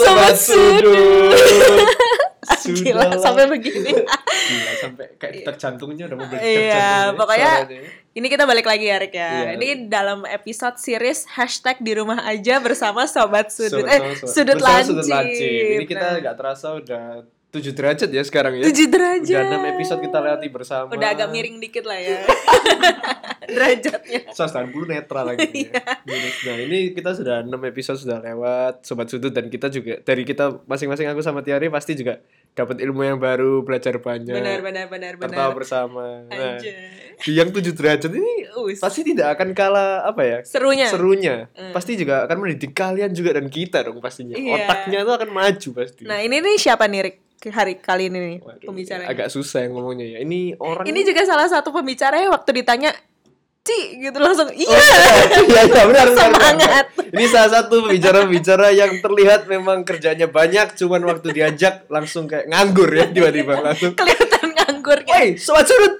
Sobat Sudut. Gila, Sudahlah. sampai begini. Gila, sampai kayak detak jantungnya udah mau berdetak Iya, jantungnya, pokoknya suaranya. ini kita balik lagi ya, Rik ya. Iya. Ini dalam episode series hashtag di rumah aja bersama Sobat Sudut. Sobat- eh, sobat- Sudut Lancip. Sudut Lancip. Ini kita Nah, nggak terasa udah 7 derajat ya sekarang ya. tujuh derajat. Udah 6 episode kita lewati bersama. Udah agak miring dikit lah ya. Derajatnya. 180 netral lagi ya. Nah ini kita sudah 6 episode sudah lewat Sobat Sudut dan kita juga dari kita masing-masing aku sama Tiari pasti juga dapat ilmu yang baru belajar banyak Benar, benar, benar, tertawa benar. bersama nah yang 7 derajat ini Us. pasti tidak akan kalah apa ya Serunya. serunya Hmm. pasti juga akan mendidik kalian juga dan kita dong pastinya Iya. otaknya itu akan maju pasti Nah, ini nih siapa nih, Rik? Hari kali ini nih Waduh, pembicaranya. agak susah yang ngomongnya ya ini orang Ini juga salah satu pembicara yang waktu ditanya, Ci, gitu langsung, iya. Iya, iya, benar, benar, benar. Semangat. Ini salah satu pembicara-pembicara yang terlihat memang kerjanya banyak, cuman waktu diajak langsung kayak nganggur ya tiba-tiba langsung. Kelihatan nganggur kayak. Woi, sobat sudut.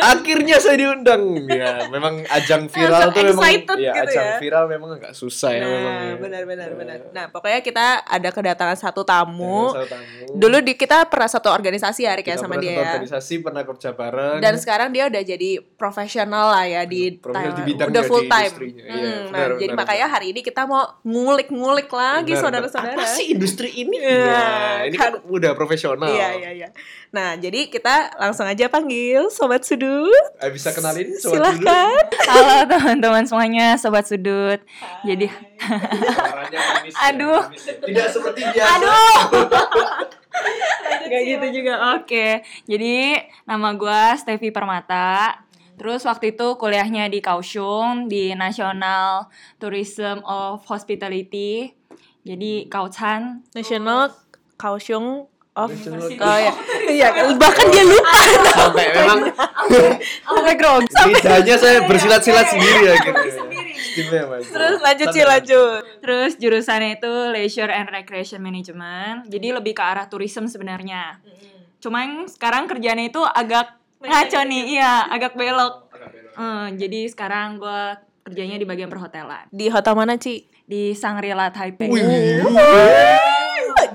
Akhirnya saya diundang. Ya, memang ajang viral tuh memang ya gitu ajang ya. viral memang agak susah ya memang. Nah, ya. benar benar Ya. benar. Nah, pokoknya kita ada kedatangan satu tamu. Satu tamu. Dulu di kita pernah satu organisasi ya, Rik, ya sama pernah dia satu ya. organisasi pernah kerja bareng. Dan sekarang dia udah jadi profesional lah ya di Profesional di bidangnya, udah full di time. Hmm, Iya, nah, benar, jadi benar, makanya hari ini kita mau ngulik-ngulik lagi Benar, saudara-saudara. benar. Apa sih industri ini? Iya, Nah, ini kan udah profesional. Iya, iya, iya. Nah, jadi kita langsung aja panggil Sobat Sudut. Eh, bisa kenalin sobat. Silahkan. Halo teman-teman semuanya, sobat sudut. Jadi, Suaranya manis ya, Aduh. ya. Tidak seperti biasa. aduh, gak gitu juga. Oke, jadi nama gua Stevi Permata. Terus waktu itu kuliahnya di Kaohsiung di National Tourism of Hospitality. Jadi Kaochan. National Kaohsiung of Oh ya. Iya, bahkan dia lupa. Sampai memang Sampai grogi. lidahnya saya bersilat-silat sendiri ya gitu. Terus lanjut sih lanjut. Terus jurusannya itu Leisure and Recreation Management. Jadi lebih ke arah tourism sebenarnya. Cuman sekarang kerjanya itu agak ngaco nih, iya, agak belok. Eh, jadi sekarang gue kerjanya di bagian perhotelan Di hotel mana, Ci? di Shangri-La Taipei. Wih.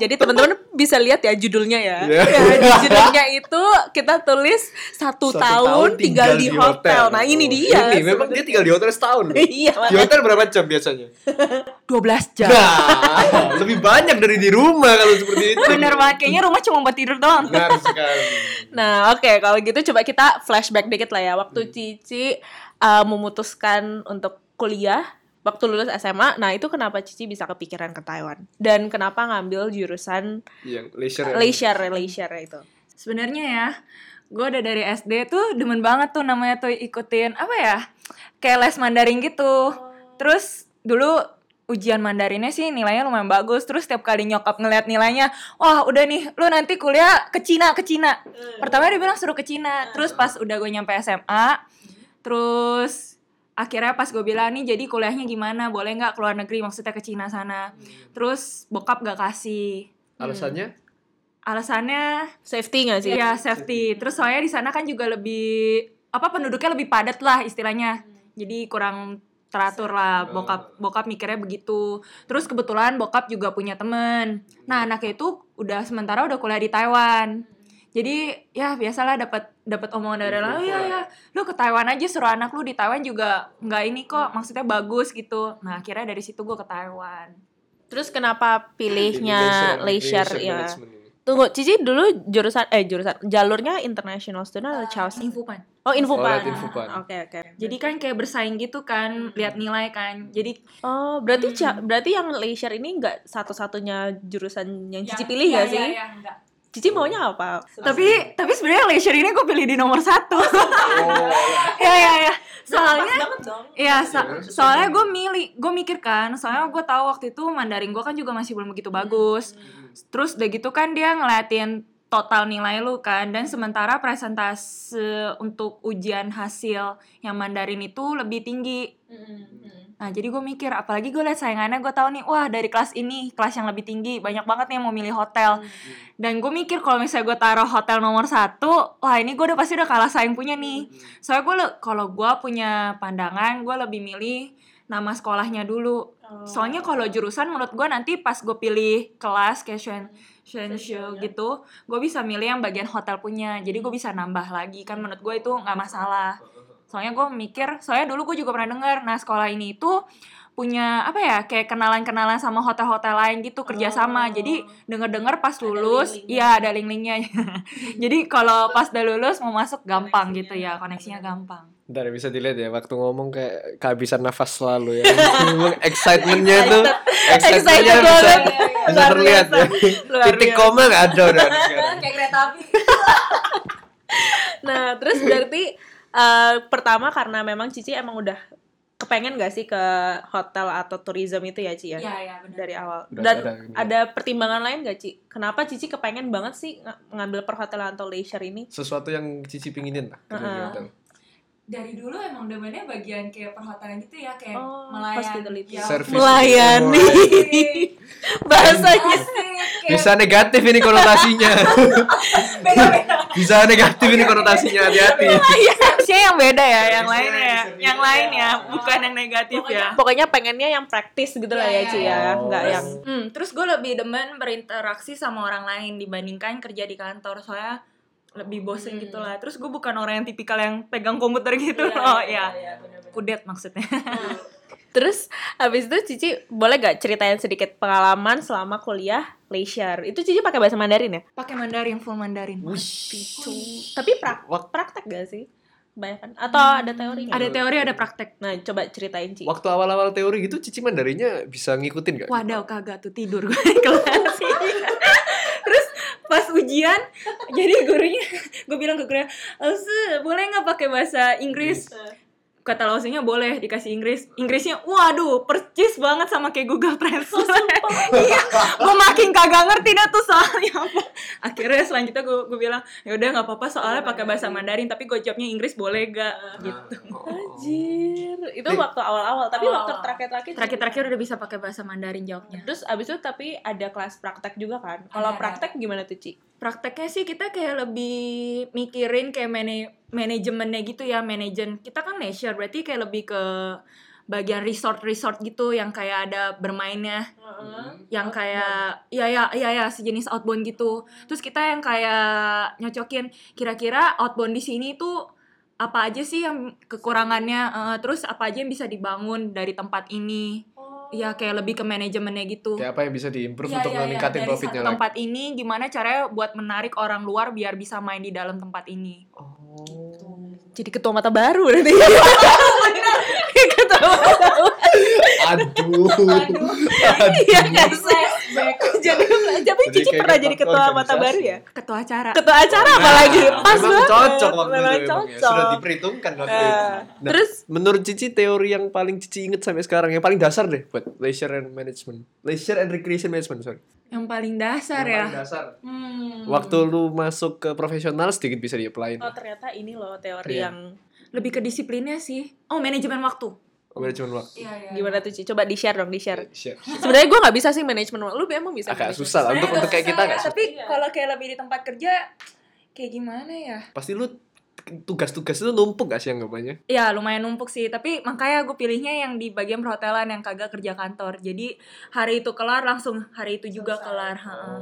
Jadi teman-teman bisa lihat ya judulnya ya. Iya. Ya, di judulnya itu kita tulis satu, Satu tahun, tinggal, di hotel. Nah, ini dia. Ini memang dia tinggal di hotel setahun. Iya, Di makanya. hotel berapa jam biasanya? 12 jam. Nah, lebih banyak dari di rumah kalau seperti itu. Bener banget, kayaknya rumah cuma buat tidur doang. Benar sekali. Nah, oke, kalau gitu coba kita flashback dikit lah ya. Waktu Cici uh, memutuskan untuk kuliah, waktu lulus SMA, nah itu kenapa Cici bisa kepikiran ke Taiwan? Dan kenapa ngambil jurusan Yang leisure. ya. leisure, leisure itu? Sebenarnya ya, gue udah dari SD tuh demen banget tuh namanya tuh ikutin apa ya, kayak les Mandarin gitu. Terus dulu ujian Mandarinnya sih nilainya lumayan bagus. Terus setiap kali nyokap ngeliat nilainya, wah udah nih, lu nanti kuliah ke Cina, ke Cina. Pertama dia bilang suruh ke Cina. Terus pas udah gue nyampe SMA, terus akhirnya pas gue bilang nih jadi kuliahnya gimana, boleh nggak keluar negeri maksudnya ke Cina sana. Terus bokap gak kasih. Alasannya? Alasannya Safety gak sih? Iya safety. Terus soalnya di sana kan juga lebih apa penduduknya lebih padat lah istilahnya. Jadi kurang teratur lah bokap bokap mikirnya begitu. Terus kebetulan bokap juga punya temen. Nah anaknya itu udah sementara udah kuliah di Taiwan. Jadi ya biasalah dapat dapat omongan dari orang, oh iya ya, lu ke Taiwan aja suruh anak lu di Taiwan juga nggak ini kok, maksudnya bagus gitu. Nah akhirnya dari situ gue ke Taiwan. Terus kenapa pilihnya Leisure- ya? Tunggu, Cici dulu jurusan eh jurusan jalurnya international student atau Chaos? Infopan. Oh, Infopan. Oh, Infopan. Oke, oke. Jadi kan kayak bersaing gitu kan, lihat nilai kan. Jadi Oh, berarti Hmm. Berarti yang leisure ini enggak satu-satunya jurusan yang Cici Yang- pilih iya, gak sih? iya, iya, enggak. Cici maunya apa? tapi tapi sebenarnya leisure ini gue pilih di nomor satu. Oh, ya ya ya soalnya ya so- soalnya gue milih gue mikir kan soalnya gue tahu waktu itu Mandarin gue kan juga masih belum begitu bagus. Terus udah gitu kan dia ngeliatin total nilai lu kan dan sementara presentase untuk ujian hasil yang Mandarin itu lebih tinggi Nah, jadi gue mikir, apalagi gue liat saingannya, gue tahu nih, wah dari kelas ini, kelas yang lebih tinggi, banyak banget nih yang mau milih hotel. Dan gue mikir kalau misalnya gue taruh hotel nomor satu, wah ini gue udah pasti udah kalah saing punya nih. Soalnya gue, kalau gue punya pandangan, gue lebih milih nama sekolahnya dulu. Soalnya kalau jurusan menurut gue nanti pas gue pilih kelas kayak Shen Shenshu gitu, gue bisa milih yang bagian hotel punya. Jadi gue bisa nambah lagi kan menurut gue itu nggak masalah. Soalnya gue mikir, soalnya dulu gue juga pernah dengar, nah sekolah ini itu punya apa ya kayak kenalan-kenalan sama hotel-hotel lain gitu kerjasama. Jadi denger-dengar pas lulus, iya ada link-linknya. Jadi kalau pas udah lulus mau masuk gampang gitu ya, koneksinya gampang. Ntar bisa dilihat ya waktu ngomong kayak kehabisan nafas selalu ya. Excitementnya itu, excitementnya bisa, banget. bisa Luar terlihat ya. Titik koma nggak ada udah. Kayak kereta api. Nah, terus berarti eh, pertama karena memang Cici emang udah kepengen gak sih ke hotel atau tourism itu ya Ci ya? Iya, iya benar. Dari awal. Udah Dan ada, ada, udah. pertimbangan lain gak Ci? Kenapa Cici kepengen banget sih ng- ngambil perhotelan atau leisure ini? Sesuatu yang Cici pinginin lah Heeh. hotel. Dari dulu emang demennya bagian kayak perhotelan gitu ya, kayak Oh, melayan. hospitality. Ya, Service. Melayani. Bahasanya. Kayak Bisa negatif ini konotasinya. Bisa negatif ini konotasinya hati-hati. Harusnya yang beda ya, yang Harusnya lain ya. bisa Yang beda. lain ya, bukan yang negatif ya. Pokoknya pengennya yang praktis gitu lah Iya, ya Ci iya, ya, iya. nggak Terus- yang Hmm, terus gue lebih demen berinteraksi sama orang lain dibandingkan kerja di kantor soalnya lebih bosen gitu lah. Terus gue bukan orang yang tipikal yang pegang komputer gitu. oh iya, kudet maksudnya. Terus habis itu Cici boleh gak ceritain sedikit pengalaman selama kuliah leisure? Itu Cici pakai bahasa Mandarin ya? Pakai Mandarin, full Mandarin. Tapi prak Wak- praktek gak sih? Kebanyakan atau ada teori? Ada teori, ada praktek. Nah, coba ceritain Ci. Waktu awal-awal teori gitu Cici Mandarinya bisa ngikutin gak? Waduh, kagak tuh tidur gue di kelas. Terus pas ujian, jadi gurunya, gue bilang ke gurunya, boleh nggak pakai bahasa Inggris? Kata Lause-nya boleh dikasih Inggris. Inggrisnya, waduh, percis banget sama kayak Google Translate. Iya, gue makin kagak ngerti dah tuh soalnya apa. Akhirnya selanjutnya gue gue bilang, ya udah nggak apa-apa soalnya pakai bahasa Mandarin, tapi gue jawabnya Inggris boleh gak? Gitu. Anjir, itu waktu awal-awal, tapi Awal-awal. waktu terakhir-terakhir Terakhir-terakhir udah bisa pakai bahasa Mandarin jawabnya. Terus abis itu tapi ada kelas praktek juga kan? Kalau praktek gimana tuh Ci? prakteknya sih kita kayak lebih mikirin kayak mane manajemennya gitu ya manajen. Kita kan leisure berarti kayak lebih ke bagian resort resort gitu yang kayak ada bermainnya. Yang kayak ya ya ya ya sejenis outbound gitu. Terus kita yang kayak nyocokin kira-kira outbound di sini tuh apa aja sih yang kekurangannya? Eh, terus apa aja yang bisa dibangun dari tempat ini? Ya kayak lebih ke manajemennya gitu. Kayak apa yang bisa diimprove Iya, untuk iya. meningkatin Dari profitnya satu lagi? tempat ini gimana caranya buat menarik orang luar biar bisa main di dalam tempat ini? Oh. Jadi ketua mata baru berarti. ketua mata baru. Aduh. Iya kan sih? jadi tapi Jadi Cici pernah ketua jadi ketua mata baru ya? ketua acara Ketua acara apalagi? Pas banget. cocok waktu itu ya. cocok. Sudah diperhitungkan waktu Eh, itu. Nah, terus menurut Cici teori yang paling Cici inget sampai sekarang yang paling dasar deh buat leisure and management. Leisure and recreation management, sorry. Yang paling dasar Yang ya paling dasar. Hmm. Waktu lu masuk ke profesional sedikit bisa di-apply. oh ternyata ini loh teori Iya. yang lebih ke disiplinnya sih oh manajemen waktu Manajemen waktu. iya iya gimana tuh Ci? Coba di share dong, di share. Share. Sebenarnya gue nggak bisa sih manajemen waktu. Lu emang bisa? Agak manajemen? susah lah untuk untuk kayak kita gak sih? tapi Iya. kalau kayak lebih di tempat kerja kayak gimana ya Pasti lu tugas-tugas itu numpuk gak sih anggapannya? ya lumayan numpuk sih tapi makanya gue pilihnya yang di bagian perhotelan yang kagak kerja kantor jadi hari itu kelar langsung hari itu juga kelar heeh.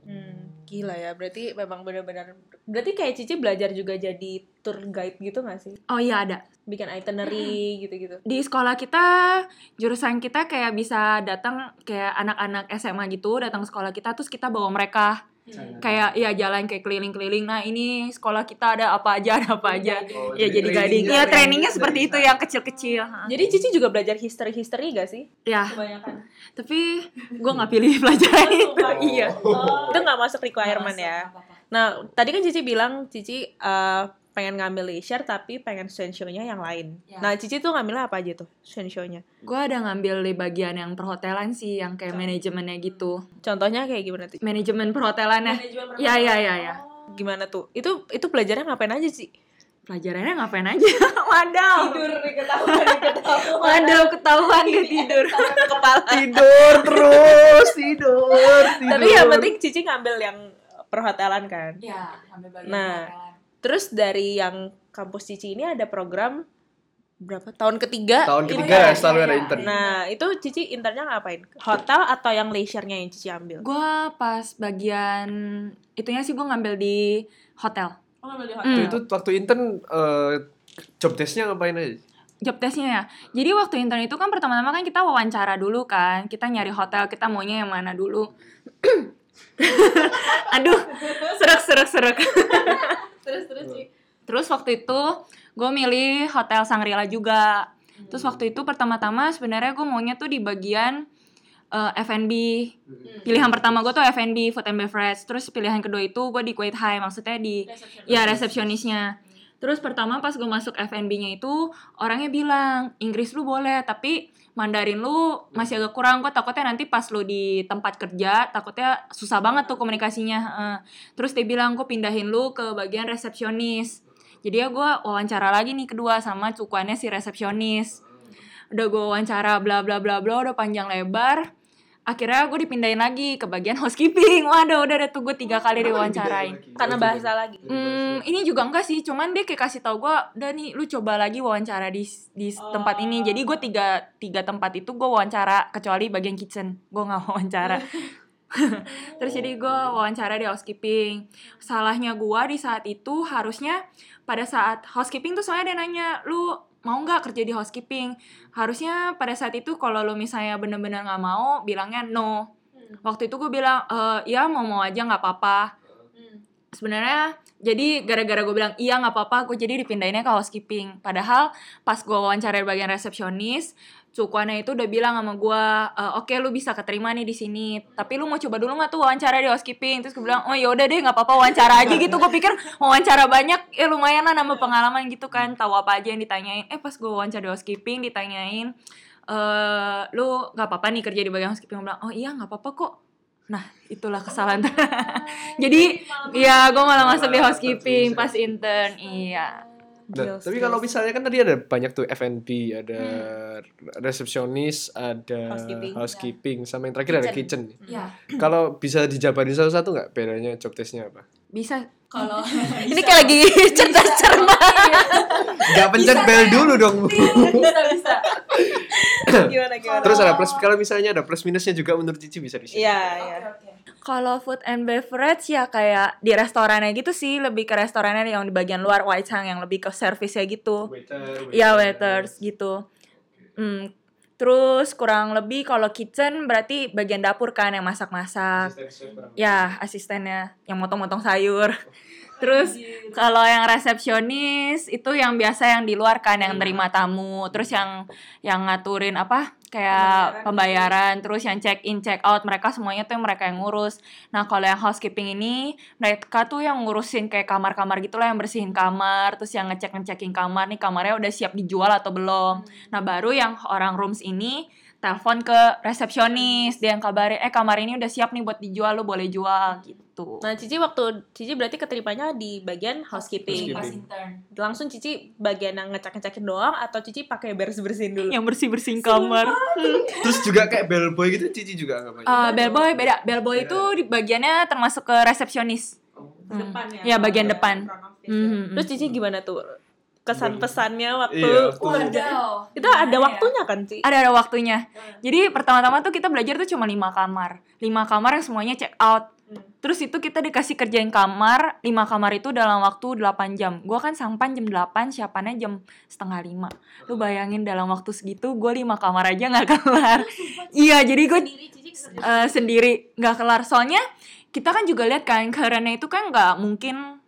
Hmm, gila ya. Berarti memang benar-benar berarti kayak Cici belajar juga jadi tour guide gitu gak sih? oh iya ada Bikin itinerary gitu-gitu. di sekolah kita jurusan kita kayak bisa datang kayak anak-anak SMA gitu datang ke sekolah kita terus kita bawa mereka kayak ya jalan kayak keliling-keliling nah ini sekolah kita ada apa aja ada apa aja Oh, ya jadi guiding ya trainingnya seperti itu yang kecil-kecil. Jadi Cici juga belajar history-history gak sih? ya Kebanyakan. tapi gue nggak pilih pelajaran itu iya Itu nggak masuk requirement ya. Nah, tadi kan Cici bilang Cici eh, pengen ngambil leisure tapi pengen sensio-nya yang lain. Ya. Nah, Cici tuh ngambilnya apa aja tuh sensio-nya? gue ada ngambil di bagian yang perhotelan sih yang kayak manajemennya gitu Contohnya kayak gimana tuh? manajemen perhotelannya ya ya ya ya Gimana tuh? Itu itu belajarnya ngapain aja sih? pelajarannya ngapain aja wadaw ketahuan, ketahuan. wadaw ketahuan dia tidur kepala. Tidur terus, tidur, tidur. Tapi yang penting Cici ngambil yang perhotelan kan. ya ambil bagian Nah, perhotelan. Terus dari yang kampus Cici ini ada program berapa tahun ketiga Tahun ketiga iya, selalu iya, ada intern. nah itu Cici internnya ngapain hotel atau yang leisure-nya yang Cici ambil Gue pas bagian itunya sih gue ngambil di hotel. oh ngambil di Hmm. Itu waktu intern eh, job desk-nya ngapain aja? Job testnya ya. Jadi waktu intern itu kan pertama-tama kan kita wawancara dulu kan. Kita nyari hotel, kita maunya yang mana dulu. Aduh, serak serak serak. terus terus Ci. Terus waktu itu gue milih hotel Sangrila juga. Terus waktu itu pertama-tama sebenarnya gue maunya tuh di bagian eh, F&B. Pilihan pertama gue tuh F&B, food and beverage. Terus pilihan kedua itu gue di Kuwait High, maksudnya di ya resepsionisnya. Terus pertama pas gue masuk F&B-nya itu orangnya bilang Inggris lu boleh tapi Mandarin lu masih agak kurang gue takutnya nanti pas lu di tempat kerja takutnya susah banget tuh komunikasinya Heeh. terus dia bilang gue pindahin lu ke bagian resepsionis. Jadi ya gue wawancara lagi nih kedua sama cukuannya si resepsionis. Udah gue wawancara bla bla bla bla udah panjang lebar akhirnya gue dipindahin lagi ke bagian housekeeping. Waduh udah ada tuh gue tiga kali diwawancarain. karena bahasa lagi. Hmm, ini juga enggak sih, cuman dia kayak kasih tau gue, udah nih lu coba lagi wawancara di di tempat ini. Jadi gue tiga tiga tempat itu gue wawancara, kecuali bagian kitchen, gue nggak wawancara. Terus jadi gue wawancara di housekeeping. Salahnya gue di saat itu harusnya pada saat housekeeping tuh soalnya dia nanya, lu mau nggak kerja di housekeeping? Harusnya pada saat itu kalau lu misalnya bener-bener nggak mau, bilangnya no. Waktu itu gue bilang, e, ya mau mau aja nggak apa-apa. Sebenarnya jadi gara-gara gue bilang iya nggak apa-apa gue jadi dipindahinnya ke housekeeping. Padahal pas gue wawancara di bagian resepsionis cukuannya itu udah bilang sama gue "E, oke lu bisa keterima nih di sini tapi lu mau coba dulu nggak tuh wawancara di housekeeping? Terus gue bilang oh yaudah deh nggak apa-apa wawancara aja gitu. Gue pikir wawancara banyak ya lumayan lah nambah pengalaman gitu kan tahu apa aja yang ditanyain. Eh pas gue wawancara di housekeeping ditanyain eh lu nggak apa-apa nih kerja di bagian housekeeping? Gue bilang oh iya nggak apa-apa kok. Nah itulah kesalahan. Jadi ya gue malah masuk di housekeeping pas intern iya Nah, tapi kalau misalnya kan tadi ada banyak tuh F&B, ada resepsionis, ada Housekeeping. housekeeping, sama yang terakhir ada kitchen. ya Kalau bisa dijabarin satu-satu nggak bedanya job testnya apa? bisa kalau ini kayak lagi cerdas cermat Nggak pencet bel dulu dong. bisa bisa. Gimana gimana? Terus ada plus kalau misalnya ada plus minusnya juga menurut Cici bisa di sini. iya iya. kalau food and beverage ya kayak di restorannya gitu sih lebih ke restorannya yang di bagian luar White Chang yang lebih ke service ya gitu. Waiter, Iya waiters. gitu. Hmm. Terus kurang lebih kalau kitchen berarti bagian dapur kan yang masak-masak. Ya asistennya yang motong-motong sayur. Terus kalau yang resepsionis itu yang biasa yang di luar kan yang terima tamu. Terus yang yang ngaturin apa kayak pembayaran. Terus yang check in check out mereka semuanya tuh yang mereka yang ngurus. Nah kalau yang housekeeping ini mereka tuh yang ngurusin kayak kamar-kamar gitulah yang bersihin kamar. Terus yang ngecek ngecekin kamar nih kamarnya udah siap dijual atau belum. Nah baru yang orang rooms ini telepon ke resepsionis dia yang kabarin eh kamar ini udah siap nih buat dijual lo boleh jual gitu. nah Cici waktu Cici berarti keterimanya di bagian housekeeping, Housekeeping. langsung Cici bagian yang ngecek ngecekin doang atau Cici pakai beres bersihin dulu yang bersih bersihin kamar. Terus juga kayak bellboy gitu Cici juga nggak banyak. Uh, bellboy beda. Bellboy itu di bagiannya termasuk ke resepsionis. Hmm. Ya bagian depan. Mhm. terus Cici gimana tuh kesan pesannya waktu Iya, itu ada waktunya kan Ci Ada ada waktunya. Jadi pertama-tama tuh kita belajar tuh cuma lima kamar. Lima kamar yang semuanya check out. Terus itu kita dikasih kerjain kamar, lima kamar itu dalam waktu 8 jam. Gua kan sampan jam 8, siapannya jam setengah lima. Lu bayangin dalam waktu segitu, gue lima kamar aja nggak kelar. iya, jadi gue eh, sendiri nggak kelar. Soalnya kita kan juga lihat kan, karena itu kan nggak mungkin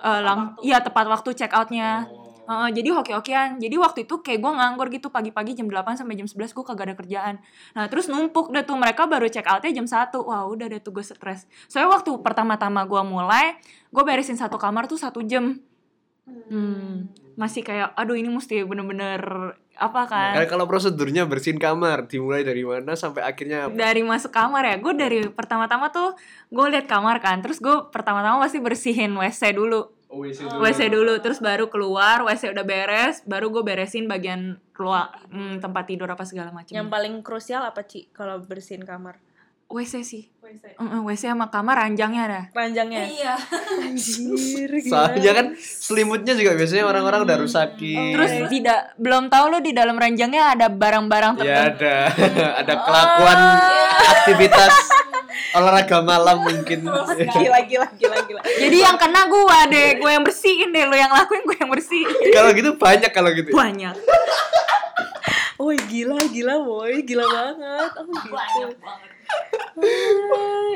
eh, lang, iya tepat waktu check outnya. Heeh, jadi hoki-hokian. Jadi waktu itu kayak gue nganggur gitu pagi-pagi jam 8 sampai jam 11 gue kagak ada kerjaan. Nah terus numpuk deh tuh mereka baru check outnya jam 1. Wah udah deh tuh gue stres. Soalnya waktu pertama-tama gue mulai, gue beresin satu kamar tuh satu jam. Hmm, masih kayak aduh ini mesti bener-bener apa kan. Kayak kalau prosedurnya bersihin kamar dimulai dari mana sampai akhirnya apa? dari masuk kamar ya gue dari pertama-tama tuh gue lihat kamar kan terus gue pertama-tama pasti bersihin WC dulu Oh, WC WC dulu terus baru keluar WC udah beres baru gue beresin bagian ruang hmm, tempat tidur apa segala macam yang paling krusial apa Ci kalau bersihin kamar WC sih. Mm, WC sama kamar ranjangnya ada. Ranjangnya. Iya. Anjir. Soalnya kan selimutnya juga biasanya orang-orang udah rusakin. Terus tidak belum tahu lo di dalam ranjangnya ada barang-barang ya tertentu. ada ada kelakuan aktivitas olahraga malam mungkin. gila gila gila gila. Jadi yang kena gua deh, gue yang bersihin deh, lo yang lakuin gue yang bersihin. kalau gitu banyak kalau gitu. Banyak. Woi gila gila boy gila banget. Oh gitu. Ah,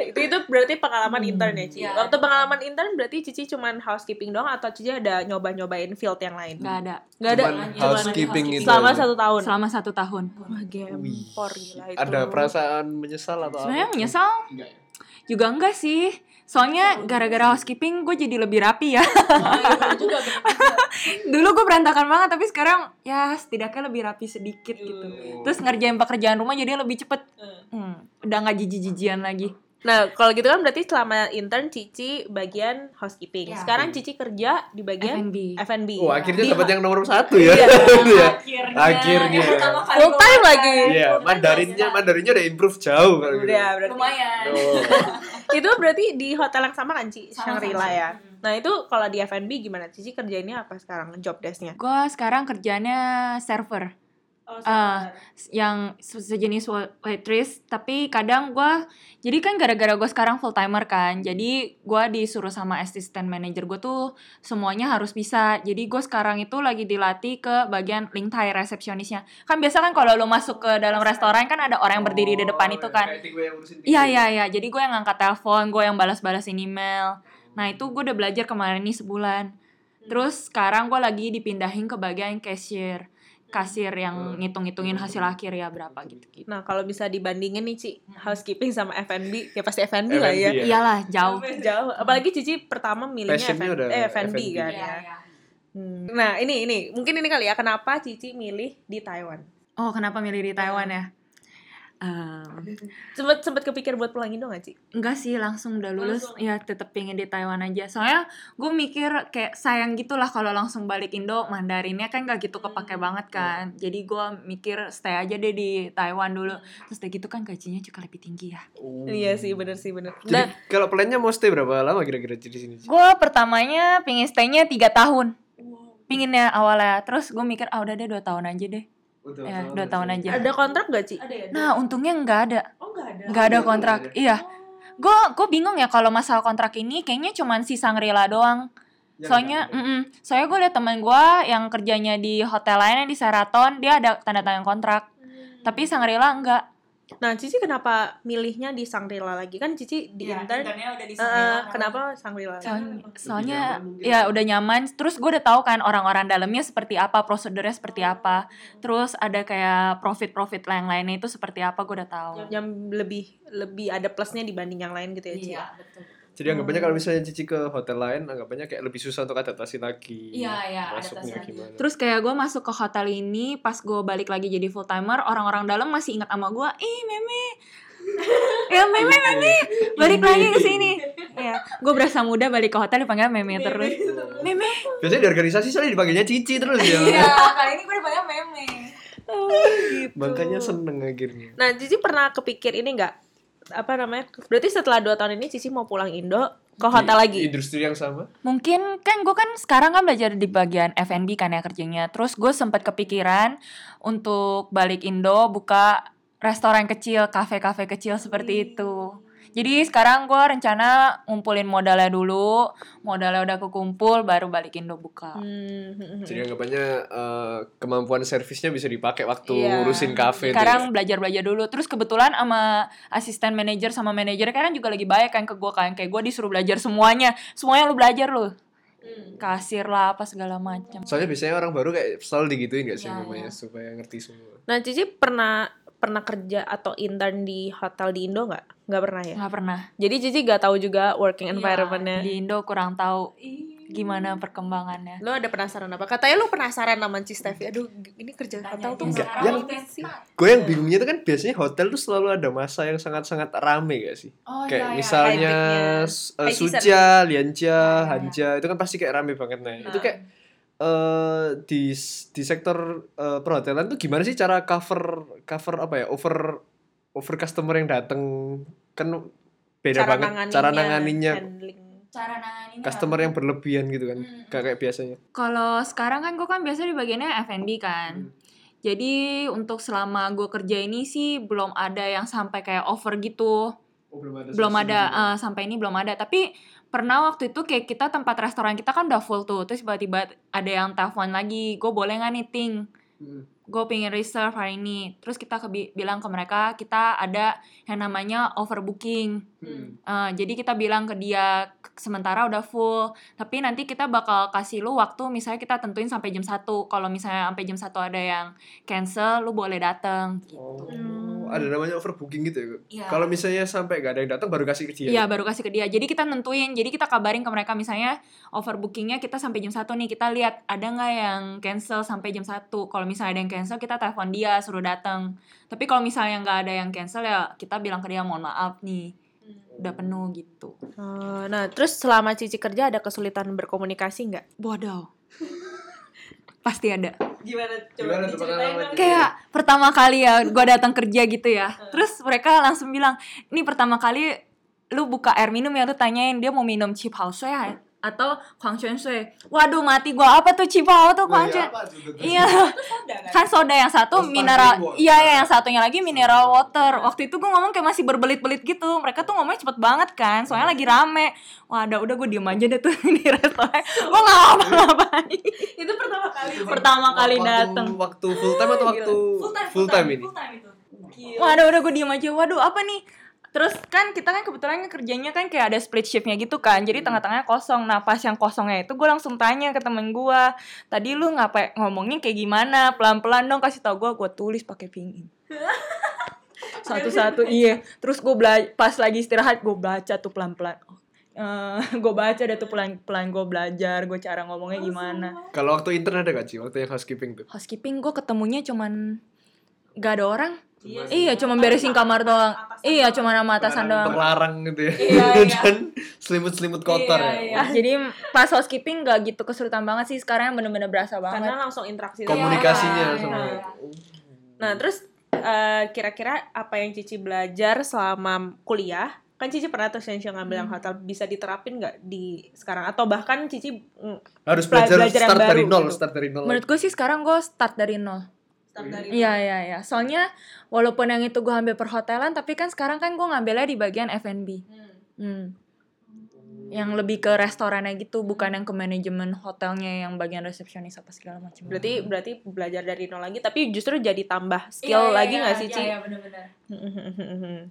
itu itu berarti pengalaman intern ya Ci. Iya. Waktu pengalaman intern berarti Cici cuman housekeeping doang atau Cici ada nyoba-nyobain field yang lain? Gak ada. Nggak ada. Cuman Cuman housekeeping itu. selama satu tahun. Selama satu tahun. Wah gempor gila itu. Ada perasaan menyesal atau Sebenarnya apa? menyesal Enggak ya? juga enggak sih. Soalnya gara-gara housekeeping gue jadi lebih rapi ya. juga Dulu gue berantakan banget tapi sekarang ya setidaknya lebih rapi sedikit gitu. Terus ngerjain pekerjaan rumah jadi lebih cepet. Hmm, udah nggak jijik-jijian lagi. Nah, kalau gitu kan berarti selama intern Cici bagian housekeeping. Ya. Sekarang Cici kerja di bagian F&B. F&B. Oh, akhirnya dapat yang nomor satu ya. Iya. Ya. Akhirnya. Akhirnya. Full time lagi. Iya, Mandarinnya Mandarinnya udah improve jauh kalau gitu. Udah, berarti. Lumayan. Oh. itu berarti di hotel yang sama kan Ci? Shangri-La ya. Nah, itu kalau di F&B gimana? Cici kerjainnya apa sekarang job desk-nya? Gue sekarang kerjanya server. Ah, yang se- sejenis wa- waitress tapi kadang gua jadi kan gara-gara gue sekarang full timer kan jadi gua disuruh sama assistant manager gue tuh semuanya harus bisa jadi gue sekarang itu lagi dilatih ke bagian link tie resepsionisnya kan biasa kan kalau lo masuk ke dalam restoran kan ada orang yang berdiri di depan itu kan Kayak gue yang ngurusin Iya tiket. iya iya. Jadi gue yang ngangkat telepon, gue yang balas-balasin email. Nah itu gue udah belajar kemarin nih sebulan. Terus sekarang gue lagi dipindahin ke bagian cashier, kasir yang ngitung-ngitungin hasil akhir ya berapa gitu-gitu. Nah, kalau bisa dibandingin nih Ci, housekeeping sama F&B, ya pasti F&B lah ya. ya. Iyalah jauh. Jauh. Apalagi Cici pertama milihnya Passionnya F&B, udah eh, F&B kan Iya, ya. Hmm. Nah, ini ini mungkin ini kali ya kenapa Cici milih di Taiwan? Oh kenapa milih di Taiwan ya? Ehm, Sempet sempet kepikir buat pulang Indo gak Ci? enggak sih langsung udah lulus. Ya tetep pengen di Taiwan aja. Soalnya gue mikir kayak sayang gitu lah kalau langsung balik Indo Mandarinnya kan gak gitu kepake banget kan. Jadi gue mikir stay aja deh di Taiwan dulu. Terus udah gitu kan gajinya juga lebih tinggi ya. Oh. Iya sih, bener sih, bener. Jadi Dan kalau plannya mau stay berapa lama kira-kira di sini? Gue pertamanya pingin staynya tiga tahun. Pinginnya awalnya. Terus gue mikir ah udah deh dua tahun aja deh ya dua tahun aja ada kontrak gak Ci? nah untungnya nggak ada Oh, nggak ada. nggak ada Oh, kontrak nggak ada. iya gue gue bingung ya kalau masalah kontrak ini kayaknya cuman si Sangrila doang Yang soalnya ada. mm-mm. soalnya gue liat temen gue yang kerjanya di hotel lainnya di Sheraton dia ada tanda tangan kontrak tapi Sangrila enggak Nah, Cici kenapa milihnya di Shangri-La lagi? Kan Cici di intern. Eh, kenapa Shangri-La? soalnya, Lebih soalnya nyaman mungkin. ya udah nyaman terus gue udah tahu kan orang-orang dalamnya seperti apa prosedurnya seperti apa terus ada kayak profit-profit yang lainnya itu seperti apa gue udah tahu Yang lebih lebih ada plusnya dibanding yang lain gitu ya, Ci? iya betul Jadi anggapannya kalau misalnya Cici ke hotel lain, anggapannya kayak lebih susah untuk adaptasi lagi. Iya, iya, Masuknya adaptasi lagi. gimana? Terus kayak gue masuk ke hotel ini pas gue balik lagi jadi full timer orang-orang dalam masih ingat sama gue, ih meme, ya meme meme, balik lagi ke sini. Ya, gue berasa muda balik ke hotel dipanggil meme terus. Meme. Biasanya di organisasi soalnya dipanggilnya Cici terus ya. Iya, kali ini gue dipanggil meme. Makanya seneng akhirnya. Nah, Cici pernah kepikir ini nggak? Apa namanya? Berarti setelah dua tahun ini Cici mau pulang Indo ke hotel Di lagi. Industri yang sama. Mungkin kan gue kan sekarang kan belajar di bagian F&B kan ya kerjanya. Terus gue sempat kepikiran untuk balik Indo buka restoran kecil, kafe-kafe kecil seperti itu. Jadi sekarang gue rencana ngumpulin modalnya dulu, modalnya udah kekumpul, baru balik Indo buka. Hmm. Jadi anggapannya eh, kemampuan servisnya bisa dipakai waktu Iya. ngurusin kafe. Sekarang ya. belajar-belajar dulu. Terus kebetulan sama asisten manajer sama manajer kan juga lagi baik kan ke gue kan. Kayak gue disuruh belajar semuanya. Semuanya lu belajar lu. Kasir lah apa segala macam. Soalnya biasanya orang baru kayak selalu digituin gak sih Iya, namanya supaya ngerti semua. Nah, Cici pernah pernah kerja atau intern di hotel di Indo nggak? Nggak pernah ya? Nggak pernah. Jadi Cici nggak tahu juga working Iya, environment-nya. di Indo kurang tahu gimana perkembangannya. Lo ada penasaran apa? Katanya lo penasaran sama Ci Steffi. Aduh, ini kerja hotel tuh Enggak, sekarang yang- sih. Gue yang bingungnya itu kan biasanya hotel tuh selalu ada masa yang sangat-sangat rame gak sih? Oh kayak misalnya High s- eh, High season. Suja, Lianja, iya, iya. Hanja itu kan pasti kayak rame banget nah. Itu Ah. kayak eh di di sektor eh, perhotelan tuh gimana sih cara cover cover apa ya over over customer yang datang kan beda cara banget nanganinnya, cara nanganinnya handling. Cara nanganinnya. customer yang berlebihan gitu kan Hmm. Gak kayak biasanya Kalau sekarang kan gue kan biasa di bagiannya F&B kan. Hmm. Jadi untuk selama gue kerja ini sih belum ada yang sampai kayak over gitu. Oh, belum ada belum ada eh, sampai ini belum ada. Tapi pernah waktu itu kayak kita tempat restoran kita kan udah full tuh. Terus tiba-tiba ada yang telepon lagi, gue boleh nggak nih ting? Hmm. gue pengen reserve hari ini terus kita ke, bilang ke mereka kita ada yang namanya overbooking Hmm. Eh, jadi kita bilang ke dia "K- sementara udah full tapi nanti kita bakal kasih lu waktu misalnya kita tentuin sampai jam 1 kalau misalnya sampai jam 1 ada yang cancel lu boleh datang Oh, Hmm. ada namanya overbooking gitu ya? Iya. kalau misalnya sampai gak ada yang datang baru kasih ke dia Iya baru kasih ke dia. Jadi kita nentuin. Jadi kita kabarin ke mereka misalnya overbookingnya kita sampai jam 1 nih. Kita lihat ada nggak yang cancel sampai jam 1. Kalau misalnya ada yang cancel kita telepon dia suruh datang. Tapi kalau misalnya nggak ada yang cancel ya kita bilang ke dia mohon maaf nih udah penuh gitu. Oh, nah, terus selama Cici kerja ada kesulitan berkomunikasi nggak? Bodoh. Pasti ada. Gimana? Gimana tuh pengalaman? Kayak pertama kali ya gue datang kerja gitu ya. Terus mereka langsung bilang, ini pertama kali lu buka air minum ya lu tanyain dia mau minum chip house ya atau Kwangchuan Shui. Waduh mati gua apa tuh house tuh tuh, tuh? Iya, kan? kan soda yang satu Oh, mineral, iya ya yang satunya lagi mineral water. Waktu itu gue ngomong kayak masih berbelit-belit gitu. Mereka tuh ngomongnya cepet banget kan, soalnya lagi rame. Wah, udah udah gue diem aja deh tuh di restoran. Gue nggak ngapa-ngapain. Itu pertama kali. Pertama kali Waktu- dateng. waktu full time atau waktu full time, ini Wah, udah udah gue diem aja. Waduh, apa nih? Terus kan kita kan kebetulan kerjanya kan kayak ada split shiftnya gitu kan. Jadi tengah-tengahnya kosong. Nah pas yang kosongnya itu gue langsung tanya ke temen gue. Tadi lu ngapain ngomongnya kayak gimana? Pelan-pelan dong kasih tau gue. Gue tulis pakai pingin. Satu-satu iya. Terus gue bela- pas lagi istirahat gue baca tuh pelan-pelan. Eh, gue baca deh tuh pelan-pelan gue belajar gue cara ngomongnya gimana kalau waktu intern ada gak sih waktu yang housekeeping tuh housekeeping gue ketemunya cuman gak ada orang Iya iya cuman beresin kamar doang. iya cuman sama atasan doang. terlarang gitu ya. Iya, iya. dan selimut-selimut kotor Iya, ya. iya. jadi pas housekeeping gak gitu kesulitan banget sih. Sekarang yang bener-bener berasa banget. Karena langsung interaksi. komunikasinya Iya, sama iya. Nah, terus eh, kira-kira apa yang Cici belajar selama kuliah? Kan Cici pernah tuh Shensho ngambil yang hotel. Bisa diterapin nggak di sekarang? Atau bahkan Cici mm, harus Bela- belajar, belajar start dari nol gitu. start dari nol menurut gue sih sekarang gue start dari nol start dari iya iya iya. Soalnya walaupun yang itu gue ambil perhotelan tapi kan sekarang kan gue ngambilnya di bagian F&B hmm. yang lebih ke restorannya gitu bukan yang ke manajemen hotelnya yang bagian resepsionis apa segala macam. Berarti berarti belajar dari nol lagi tapi justru jadi tambah skill lagi nggak sih, Ci? iya benar-benar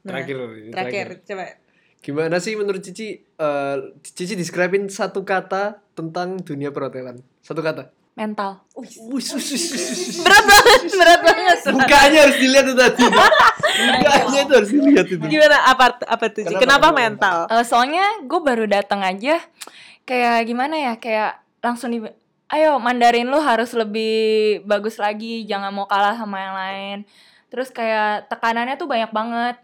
Nah, terakhir, terakhir coba. gimana sih menurut Cici eh, Cici describein satu kata tentang dunia perhotelan. Satu kata mental. Berat banget, berat banget. Mukanya harus dilihat itu tadi. Mukanya itu harus dilihat itu. Gimana apa apa tuh? Kenapa, Kenapa, mental? Eh, soalnya gue baru datang aja kayak gimana ya kayak langsung di ayo Mandarin lu harus lebih bagus lagi jangan mau kalah sama yang lain terus kayak tekanannya tuh banyak banget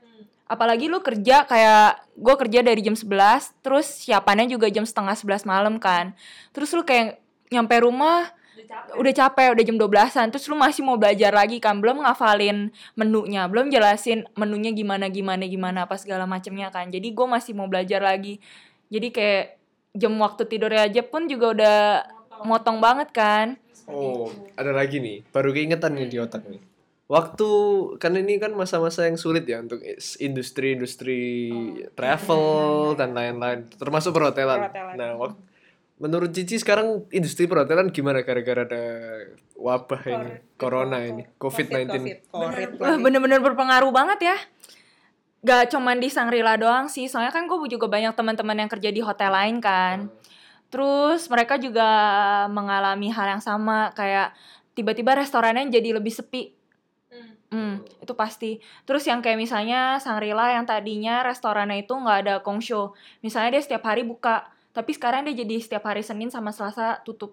apalagi lu kerja kayak gue kerja dari jam 11 terus siapannya juga jam setengah 11 malam kan terus lu kayak nyampe rumah udah capek. udah jam 12-an terus lu masih mau belajar lagi kan? Belum ngafalin menunya belum jelasin menunya gimana gimana gimana apa segala macemnya kan? Jadi gue masih mau belajar lagi. Jadi kayak jam waktu tidurnya aja pun juga udah motong. banget kan? Oh, ada lagi nih. Baru keingetan nih di otak nih. Waktu kan ini kan masa-masa yang sulit ya untuk industri-industri travel dan lain-lain, termasuk perhotelan. Perhotelan. Nah, wak- menurut Cici sekarang industri perhotelan gimana gara-gara ada wabah ini, corona ini, COVID-19? Covid. Wah, bener-bener berpengaruh banget ya Gak cuman di Sangrila doang sih Soalnya kan gue juga banyak teman-teman yang kerja di hotel lain kan Terus mereka juga mengalami hal yang sama Kayak tiba-tiba restorannya jadi lebih sepi Hmm, itu pasti. Terus yang kayak misalnya Sangrila yang tadinya restorannya itu nggak ada kongsho. Misalnya dia setiap hari buka, tapi sekarang dia jadi setiap hari Senin sama Selasa tutup.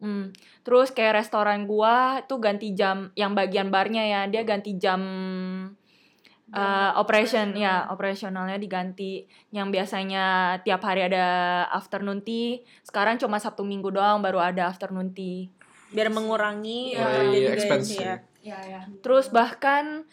Hmm. Terus kayak restoran gua itu ganti jam yang bagian barnya ya, dia ganti jam uh, operation ya, operasionalnya diganti. Yang biasanya tiap hari ada afternoon tea, sekarang cuma Sabtu Minggu doang baru ada afternoon tea. Biar mengurangi Iya, uh, iya, juga expense sih ya. Ya, ya. Terus bahkan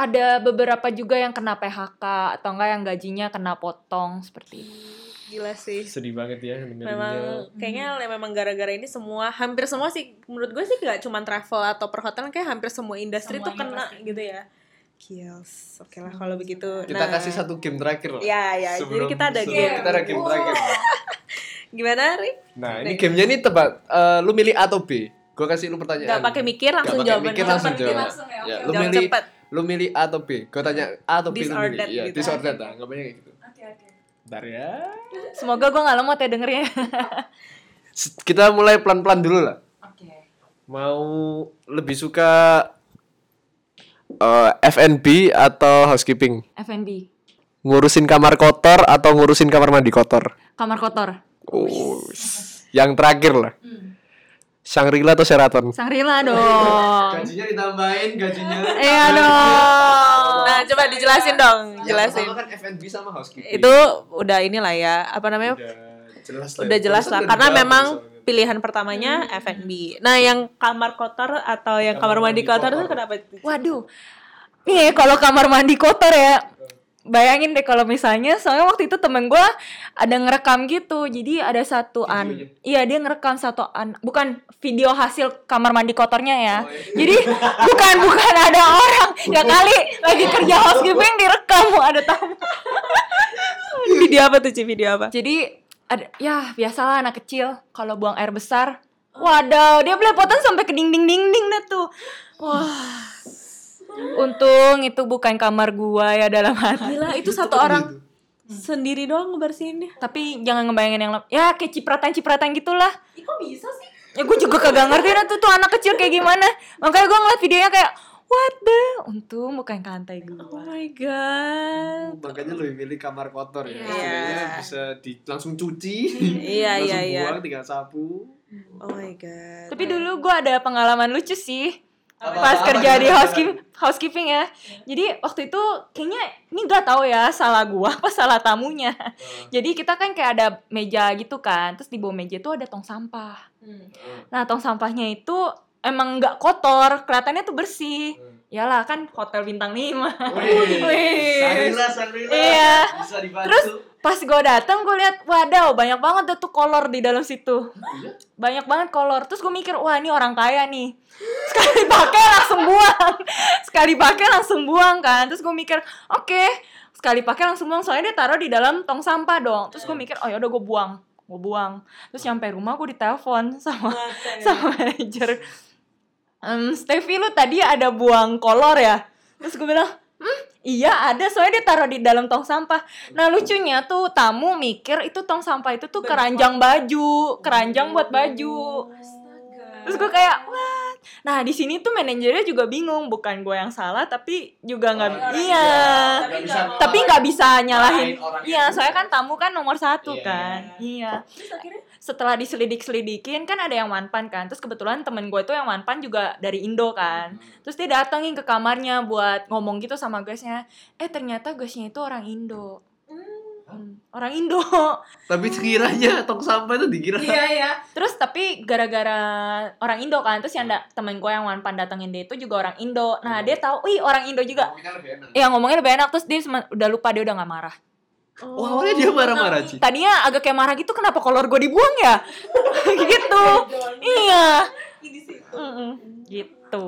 ada beberapa juga yang kena PHK atau enggak yang gajinya kena potong seperti itu. Gila sih. Sedih banget ya dengerinnya. Memang kayaknya memang gara-gara ini semua hampir semua sih menurut gue sih gak cuma travel atau perhotelan kayak hampir semua industri tuh Semuanya kena pasti. gitu ya. Kills. Oke lah kalau begitu. Kita Nah, kasih satu game terakhir lah. Ya, ya. Jadi Sebelum- kita ada game. Kita ada game terakhir. Gimana, Ri? Nah, ini gamenya ini tebak. Eh, lu milih A atau B? Gue kasih lu pertanyaan. Gak pakai mikir langsung jawaban. mikir langsung Cepet, jawab. langsung ya, Ya, oke, lu Jawab milih cepet. lu milih A atau B? Gue tanya A atau B This lu milih. Iya, gitu. lah. Gak banyak kayak gitu. Bentar ya. Semoga gue gak lemot ya dengernya. Kita mulai pelan-pelan dulu lah. Oke. Mau lebih suka eh, F&B atau housekeeping? FNB. Ngurusin kamar kotor atau ngurusin kamar mandi kotor? Kamar kotor. Oh, yang terakhir lah. Shangri-La atau Sheraton? Sangrila dong. Gajinya ditambahin, gajinya. Iya dong. Nah, coba dijelasin dong, jelasin. kan F&B sama housekeeping. Itu udah inilah ya, apa namanya? udah jelas lah. udah ya. jelas Barusan lah udah karena memang pilihan pertamanya F&B. Nah, yang kamar kotor atau yang kamar, Kamar mandi mandi kotor, kotor. itu kenapa? Waduh. Nih kalau kamar mandi kotor ya. Bayangin deh kalau misalnya soalnya waktu itu temen gue ada ngerekam gitu. Jadi ada satu an? Iya, dia ngerekam satu an bukan video hasil kamar mandi kotornya ya. Oh, iya. Jadi bukan bukan ada orang ya kali lagi kerja housekeeping direkam ada tamu. Video apa tuh, Ci? Video apa? Jadi ada ya biasalah anak kecil kalau buang air besar. Wadaw, dia belepotan sampai ke dinding-dinding dah tuh. Wah. Untung itu bukan kamar gua ya dalam hati. Gila, itu satu orang sendiri doang ngebersihinnya. Tapi jangan ngebayangin yang ya kayak cipratan-cipratan gitulah. Kok bisa sih? Ya gue juga kagak ngerti dah tuh, tuh anak kecil kayak gimana. Makanya gua ngeliat videonya kayak what the? Untung bukan ke lantai Oh gua. my god. makanya lebih milih kamar kotor ya. Iya. Setidaknya bisa di langsung cuci. Iya, langsung iya, iya. buang tinggal sapu. Oh my god. Tapi dulu gua ada pengalaman lucu sih. Apa- Pas apa kerja di gimana? housekeeping, housekeeping ya. Jadi waktu itu kayaknya ini gak tahu ya salah gua apa salah tamunya. Jadi kita kan kayak ada meja gitu kan. Terus di bawah meja itu ada tong sampah. Nah, tong sampahnya itu emang nggak kotor, kelihatannya tuh bersih. Yalah kan hotel bintang 5. Wih, Wih. Sangrila, Sangrila. Iya. Bisa dibantu. Terus pas gue datang gue lihat wadaw banyak banget deh tuh kolor di dalam situ. Banyak banget kolor. Terus gue mikir wah ini orang kaya nih. Sekali pakai langsung buang. Sekali pakai langsung buang kan. Terus gue mikir oke. Sekali pakai langsung buang soalnya dia taruh di dalam tong sampah dong. Terus gue mikir oh ya udah gue buang gue buang. Terus nyampe rumah gue ditelepon sama sama manajer. Ehm Steffi lu tadi ada buang kolor ya? Terus gue bilang iya ada. Soalnya dia taruh di dalam tong sampah. Nah lucunya tuh tamu mikir itu tong sampah itu tuh keranjang baju keranjang buat baju. Terus gue kayak what? Nah di sini tuh manajernya juga bingung. Bukan gue yang salah tapi juga nggak Oh, iya. bisa tapi nggak bisa nyalahin Nyalahin. iya soalnya kan tamu kan nomor satu Iya. kan. Iya setelah diselidik-selidikin kan ada yang manpan kan. Terus kebetulan temen gue tuh yang manpan juga dari Indo kan. Terus dia datengin ke kamarnya buat ngomong gitu sama guysnya. Eh ternyata guysnya itu orang Indo. Hmm, orang Indo. Tapi sekiranya tong sampah itu dikira. Iya terus tapi gara-gara orang Indo kan terus yang da- temen gue yang manpan datengin dia itu juga orang Indo. Nah dia tahu wih orang Indo juga. Ngomongnya lebih enak. ya ngomongnya lebih enak. Terus dia udah lupa dia udah nggak marah Wah, awalnya dia marah-marah, Ci. tadinya agak kayak marah gitu kenapa kolor gue dibuang ya? Gitu. Iya. Gitu.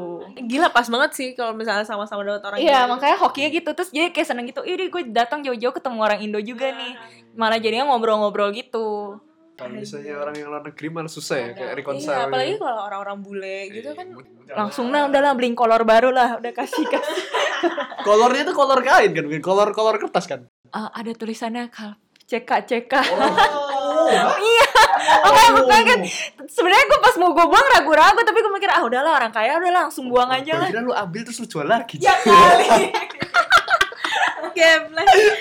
Gila pas banget sih kalau misalnya sama-sama dapat orang iya makanya hokinya gitu. Terus jadi kayak seneng gitu ih gue datang jauh-jauh ketemu orang Indo juga nih. Malah jadinya ngobrol-ngobrol gitu. Kalau misalnya orang yang luar negeri malah susah ya kayak reconcile. Iya, apalagi kalau orang-orang bule gitu kan. langsung nah udahlah beliin kolor baru lah. Udah kasih kasih kolornya tuh kolor kain kan, bukan kolor kolor kertas kan. Eh, ada tulisannya kal CK CK Oh. iya makanya makanya kan sebenarnya gue pas mau gue buang ragu-ragu tapi gue mikir ah udahlah orang kaya udahlah langsung buang aja lah Kira lu ambil terus lu jual lagi. ya kali Gameplay. aduh,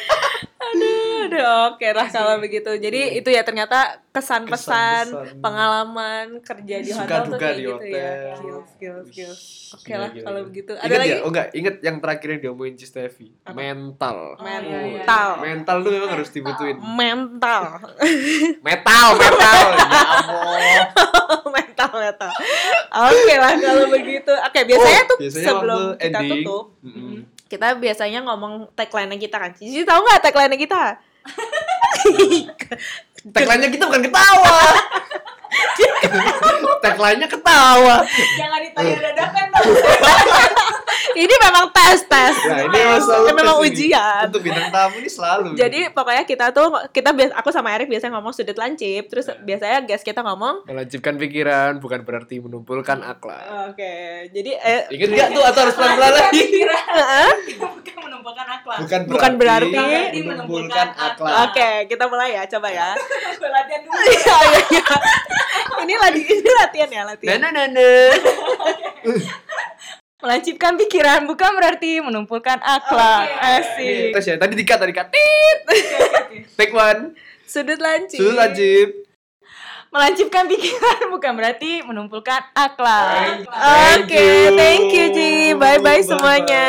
aduh, oke lah kalau begitu. Jadi itu ya ternyata kesan-pesan, pengalaman kerja di hotel tuh kayak di gitu ya. hotel. Skills, skills, skills. Oke Gila, lah gila, kalau gila. begitu. Ada Ingat lagi? ya? Oh enggak, ingat yang terakhir yang diomongin Cistevi. Mental. Mental. Mental tuh memang harus dibutuhin. Mental. Metal, metal. ya mental, mental. Oke lah kalau begitu. Oke, biasanya Oh, tuh biasanya sebelum kita ending, tutup, kita biasanya ngomong tagline kita kan. Cici tahu nggak tagline kita? Tagline-nya kita bukan ketawa. Tagline-nya ketawa. Jangan ditanya dadakan ini memang tes tes. Nah, ini memang selalu Ini memang tes ini. ujian. Untuk bintang tamu ini selalu. Jadi pokoknya kita tuh kita bias aku sama Erik biasanya ngomong sudut lancip, terus biasanya guys kita ngomong melancipkan pikiran bukan berarti menumpulkan akhlak. Oke, jadi eh, Ingat nggak tuh atau harus pelan-pelan lagi? bukan menumpukan akhlak Bukan Bukan berarti menumpulkan akhlak. Oke, kita mulai ya, coba ya. Latihan dulu Iya, iya, iya. ini lagi ini latihan ya, latihan. Nah, nah, nah, nah. Melancipkan pikiran bukan berarti menumpulkan akhlak Oke. Asik Tes ya, tadi dikat, tadi dikat. Tit. Take one. Sudut lancip. Sudah lanjut. Melancipkan pikiran bukan berarti menumpulkan akhlak Oke, thank you Ji. Bye bye Bye-bye. semuanya.